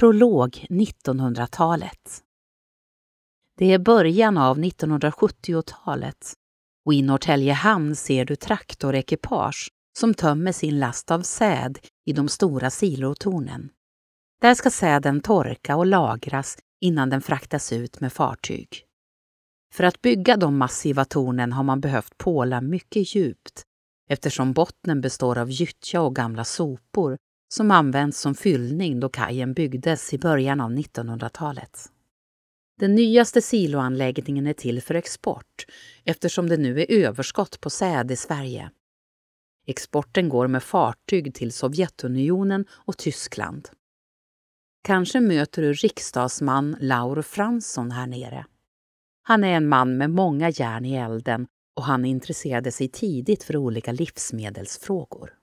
Prolog 1900-talet. Det är början av 1970-talet och i Norrtälje hamn ser du traktorekipage som tömmer sin last av säd i de stora silotornen. Där ska säden torka och lagras innan den fraktas ut med fartyg. För att bygga de massiva tornen har man behövt påla mycket djupt eftersom bottnen består av gyttja och gamla sopor som används som fyllning då kajen byggdes i början av 1900-talet. Den nyaste siloanläggningen är till för export eftersom det nu är överskott på säd i Sverige. Exporten går med fartyg till Sovjetunionen och Tyskland. Kanske möter du riksdagsman Laur Fransson här nere. Han är en man med många järn i elden och han intresserade sig tidigt för olika livsmedelsfrågor.